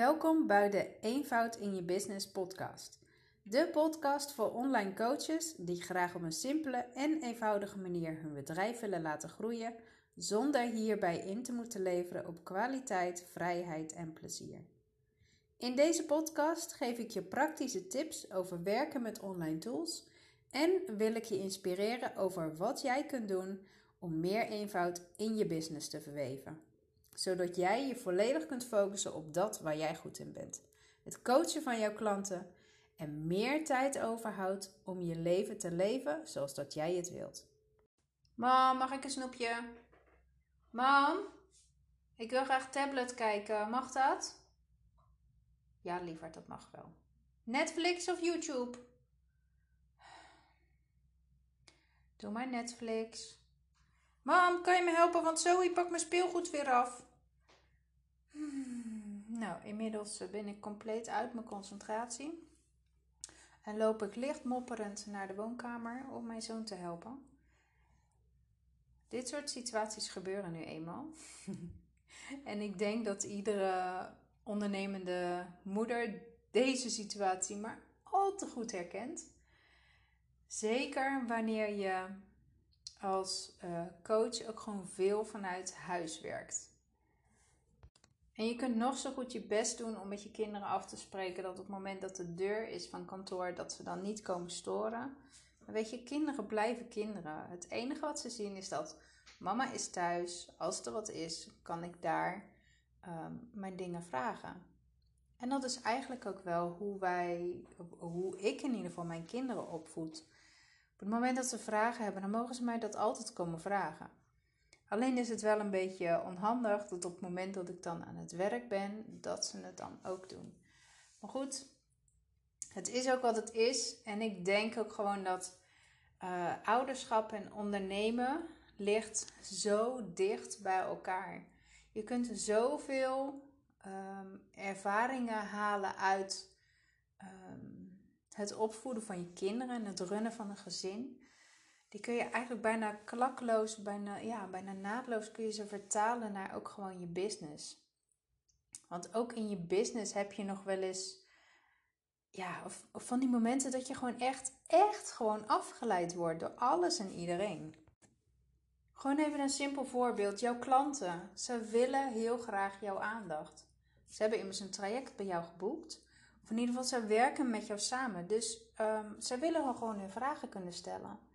Welkom bij de Eenvoud in je Business podcast. De podcast voor online coaches die graag op een simpele en eenvoudige manier hun bedrijf willen laten groeien, zonder hierbij in te moeten leveren op kwaliteit, vrijheid en plezier. In deze podcast geef ik je praktische tips over werken met online tools en wil ik je inspireren over wat jij kunt doen om meer eenvoud in je business te verweven zodat jij je volledig kunt focussen op dat waar jij goed in bent. Het coachen van jouw klanten en meer tijd overhoudt om je leven te leven zoals dat jij het wilt. Mam, mag ik een snoepje? Mam, ik wil graag tablet kijken. Mag dat? Ja, lieverd, dat mag wel. Netflix of YouTube? Doe maar Netflix. Mam, kan je me helpen? Want Zoe pakt mijn speelgoed weer af. Hmm, nou, inmiddels ben ik compleet uit mijn concentratie. En loop ik licht mopperend naar de woonkamer om mijn zoon te helpen. Dit soort situaties gebeuren nu eenmaal. en ik denk dat iedere ondernemende moeder deze situatie maar al te goed herkent. Zeker wanneer je als uh, coach ook gewoon veel vanuit huis werkt. En je kunt nog zo goed je best doen om met je kinderen af te spreken dat op het moment dat de deur is van kantoor, dat ze dan niet komen storen. Maar weet je, kinderen blijven kinderen. Het enige wat ze zien is dat mama is thuis. Als er wat is, kan ik daar ehm, mijn dingen vragen. En dat is eigenlijk ook wel hoe wij, hoe ik in ieder geval mijn kinderen opvoed. Op het moment dat ze vragen hebben, dan mogen ze mij dat altijd komen vragen. Alleen is het wel een beetje onhandig dat op het moment dat ik dan aan het werk ben, dat ze het dan ook doen. Maar goed, het is ook wat het is. En ik denk ook gewoon dat uh, ouderschap en ondernemen ligt zo dicht bij elkaar. Je kunt zoveel um, ervaringen halen uit um, het opvoeden van je kinderen en het runnen van een gezin die kun je eigenlijk bijna klakloos, bijna, ja, bijna naadloos kun je ze vertalen naar ook gewoon je business. Want ook in je business heb je nog wel eens, ja, of, van die momenten dat je gewoon echt, echt gewoon afgeleid wordt door alles en iedereen. Gewoon even een simpel voorbeeld. Jouw klanten, ze willen heel graag jouw aandacht. Ze hebben immers een traject bij jou geboekt. Of in ieder geval, ze werken met jou samen. Dus um, ze willen gewoon hun vragen kunnen stellen.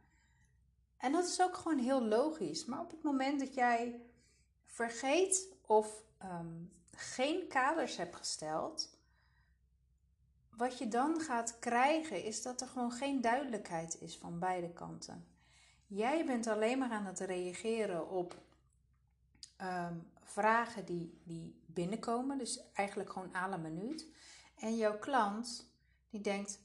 En dat is ook gewoon heel logisch. Maar op het moment dat jij vergeet of ehm, geen kaders hebt gesteld, wat je dan gaat krijgen is dat er gewoon geen duidelijkheid is van beide kanten. Jij bent alleen maar aan het reageren op ehm, vragen die, die binnenkomen, dus eigenlijk gewoon la minuut. En jouw klant die denkt,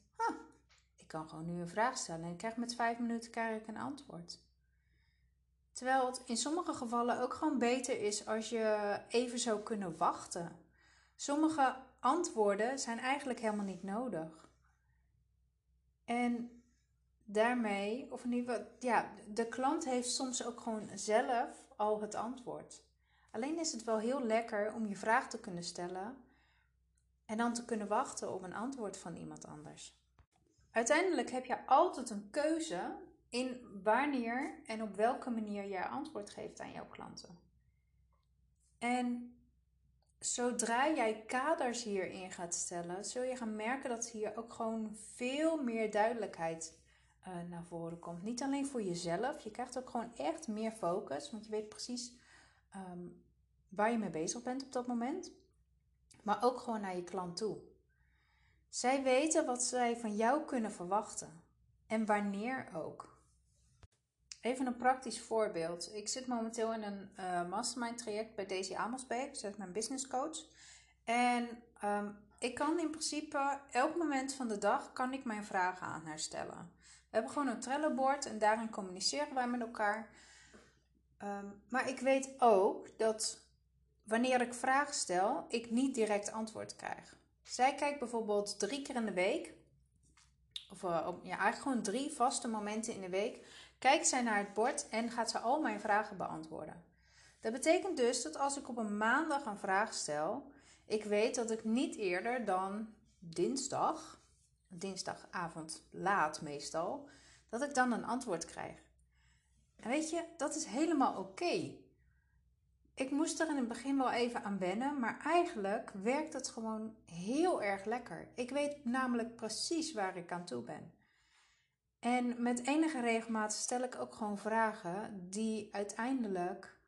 kan gewoon nu een vraag stellen en ik krijg met vijf minuten krijg ik een antwoord. Terwijl het in sommige gevallen ook gewoon beter is als je even zou kunnen wachten. Sommige antwoorden zijn eigenlijk helemaal niet nodig. En daarmee, of in ieder geval, ja, de klant heeft soms ook gewoon zelf al het antwoord. Alleen is het wel heel lekker om je vraag te kunnen stellen en dan te kunnen wachten op een antwoord van iemand anders. Uiteindelijk heb je altijd een keuze in wanneer en op welke manier jij antwoord geeft aan jouw klanten. En zodra jij kaders hierin gaat stellen, zul je gaan merken dat hier ook gewoon veel meer duidelijkheid uh, naar voren komt. Niet alleen voor jezelf, je krijgt ook gewoon echt meer focus, want je weet precies um, waar je mee bezig bent op dat moment. Maar ook gewoon naar je klant toe. Zij weten wat zij van jou kunnen verwachten en wanneer ook. Even een praktisch voorbeeld. Ik zit momenteel in een uh, mastermind traject bij Daisy Amelsbeek. Zij is mijn business coach. En um, ik kan in principe elk moment van de dag kan ik mijn vragen aan haar stellen. We hebben gewoon een Trello-board en daarin communiceren wij met elkaar. Um, maar ik weet ook dat wanneer ik vragen stel, ik niet direct antwoord krijg. Zij kijkt bijvoorbeeld drie keer in de week, of uh, ja, eigenlijk gewoon drie vaste momenten in de week, kijkt zij naar het bord en gaat ze al mijn vragen beantwoorden. Dat betekent dus dat als ik op een maandag een vraag stel, Ik weet dat ik niet eerder dan dinsdag, dinsdagavond laat meestal, dat ik dan een antwoord krijg. En weet je, dat is helemaal oké. Ik moest er in het begin wel even aan wennen, maar eigenlijk werkt het gewoon heel erg lekker. Ik weet namelijk precies waar ik aan toe ben. En met enige regelmaat stel ik ook gewoon vragen die uiteindelijk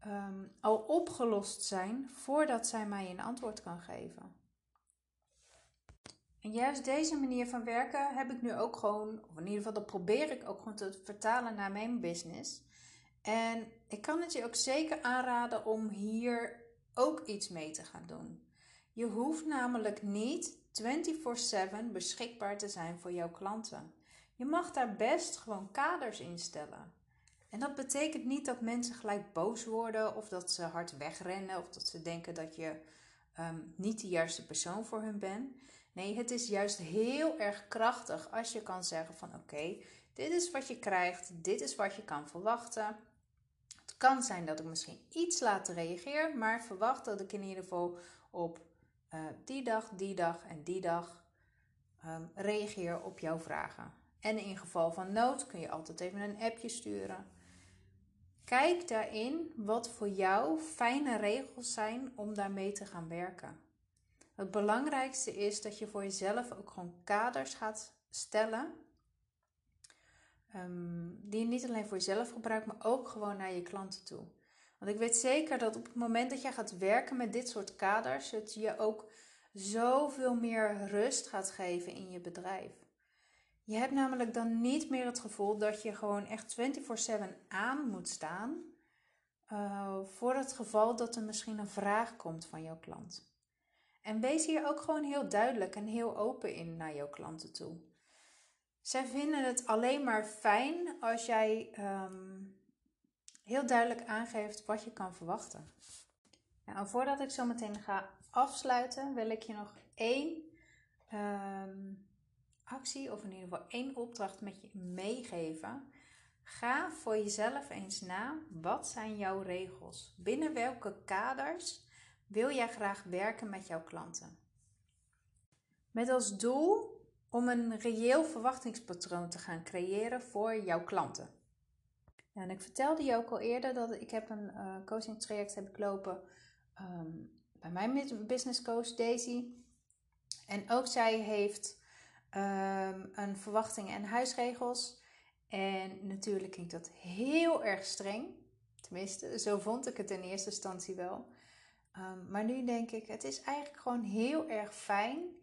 Ehm, al opgelost zijn voordat zij mij een antwoord kan geven. En juist deze manier van werken heb ik nu ook gewoon, of in ieder geval dat probeer ik ook gewoon te vertalen naar mijn business. En ik kan het je ook zeker aanraden om hier ook iets mee te gaan doen. Je hoeft namelijk niet 24/7 beschikbaar te zijn voor jouw klanten. Je mag daar best gewoon kaders in stellen. En dat betekent niet dat mensen gelijk boos worden of dat ze hard wegrennen of dat ze denken dat je ehm, niet de juiste persoon voor hun bent. Nee, het is juist heel erg krachtig als je kan zeggen van oké, dit is wat je krijgt, dit is wat je kan verwachten. Kan zijn dat ik misschien iets later reageer, maar verwacht dat ik in ieder geval op uh, die dag, die dag en die dag um, reageer op jouw vragen. En in geval van nood kun je altijd even een appje sturen. Kijk daarin wat voor jou fijne regels zijn om daarmee te gaan werken. Het belangrijkste is dat je voor jezelf ook gewoon kaders gaat stellen. Ehm, die je niet alleen voor jezelf gebruikt, maar ook gewoon naar je klanten toe. Want ik weet zeker dat op het moment dat jij gaat werken met dit soort kaders, het je ook zoveel meer rust gaat geven in je bedrijf. Je hebt namelijk dan niet meer het gevoel dat je gewoon echt 24/7 aan moet staan. Uh, voor het geval dat er misschien een vraag komt van jouw klant. En wees hier ook gewoon heel duidelijk en heel open in naar jouw klanten toe. Zij vinden het alleen maar fijn als jij um, heel duidelijk aangeeft wat je kan verwachten. Nou, voordat ik zo meteen ga afsluiten, wil ik je nog één um, actie of in ieder geval één opdracht met je meegeven. Ga voor jezelf eens na, wat zijn jouw regels? Binnen welke kaders wil jij graag werken met jouw klanten? Met als doel om een reëel verwachtingspatroon te gaan creëren voor jouw klanten. en ik vertelde je ook al eerder dat ik heb een uh, coaching traject heb ik lopen um, bij mijn business coach Daisy. En ook zij heeft um, een verwachting en huisregels. En natuurlijk klinkt dat heel erg streng. Tenminste, zo vond ik het in eerste instantie wel. Um, maar nu denk ik, het is eigenlijk gewoon heel erg fijn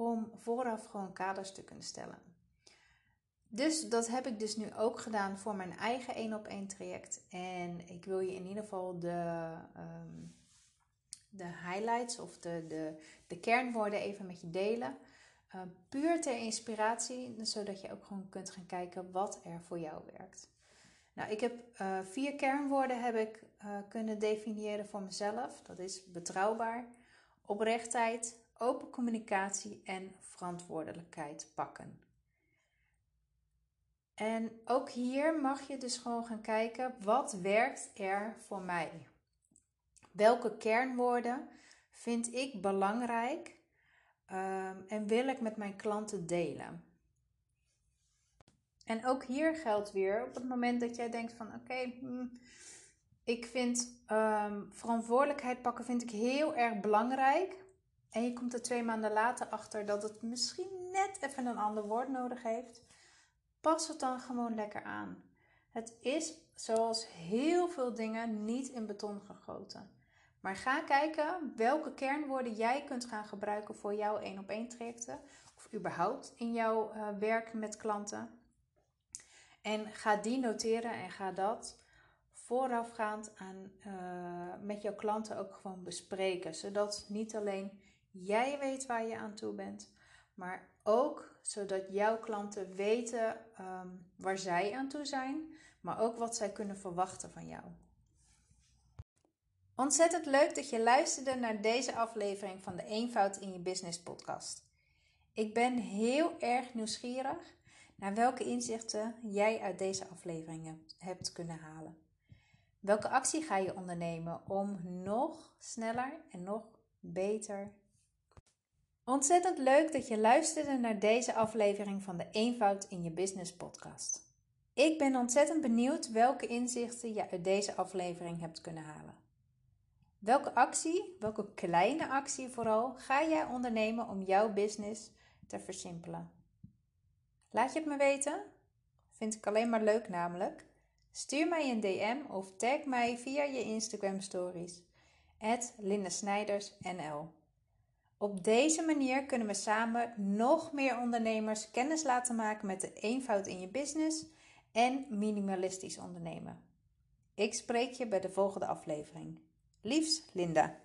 om vooraf gewoon kaders te kunnen stellen. Dus dat heb ik dus nu ook gedaan voor mijn eigen 1 op 1 traject. En ik wil je in ieder geval de, um, de highlights of de, de, de kernwoorden even met je delen. Uh, puur ter inspiratie, zodat je ook gewoon kunt gaan kijken wat er voor jou werkt. Nou, ik heb uh, vier kernwoorden heb ik uh, kunnen definiëren voor mezelf. Dat is betrouwbaar, oprechtheid, open communicatie en verantwoordelijkheid pakken. En ook hier mag je dus gewoon gaan kijken wat werkt er voor mij. Welke kernwoorden vind ik belangrijk Ehm, en wil ik met mijn klanten delen. En ook hier geldt weer op het moment dat jij denkt van oké, hmm, ik vind um, verantwoordelijkheid pakken vind ik heel erg belangrijk. En je komt er twee maanden later achter dat het misschien net even een ander woord nodig heeft. Pas het dan gewoon lekker aan. Het is zoals heel veel dingen niet in beton gegoten. Maar ga kijken welke kernwoorden jij kunt gaan gebruiken voor jouw één op één trajecten. Of überhaupt in jouw uh, werk met klanten. En ga die noteren en ga dat voorafgaand aan, uh, met jouw klanten ook gewoon bespreken. Zodat niet alleen jij weet waar je aan toe bent, maar ook zodat jouw klanten weten um, waar zij aan toe zijn, maar ook wat zij kunnen verwachten van jou. Ontzettend leuk dat je luisterde naar deze aflevering van de Eenvoud in je Business podcast. Ik ben heel erg nieuwsgierig naar welke inzichten jij uit deze afleveringen hebt kunnen halen. Welke actie ga je ondernemen om nog sneller en nog beter. Ontzettend leuk dat je luisterde naar deze aflevering van de Eenvoud in je Business podcast. Ik ben ontzettend benieuwd welke inzichten je uit deze aflevering hebt kunnen halen. Welke actie, welke kleine actie vooral, ga jij ondernemen om jouw business te versimpelen? Laat je het me weten? Vind ik alleen maar leuk namelijk. Stuur mij een DM of tag mij via je Instagram stories. lindesnijdersnl. Op deze manier kunnen we samen nog meer ondernemers kennis laten maken met de eenvoud in je business en minimalistisch ondernemen. Ik spreek je bij de volgende aflevering. Liefs, Linda.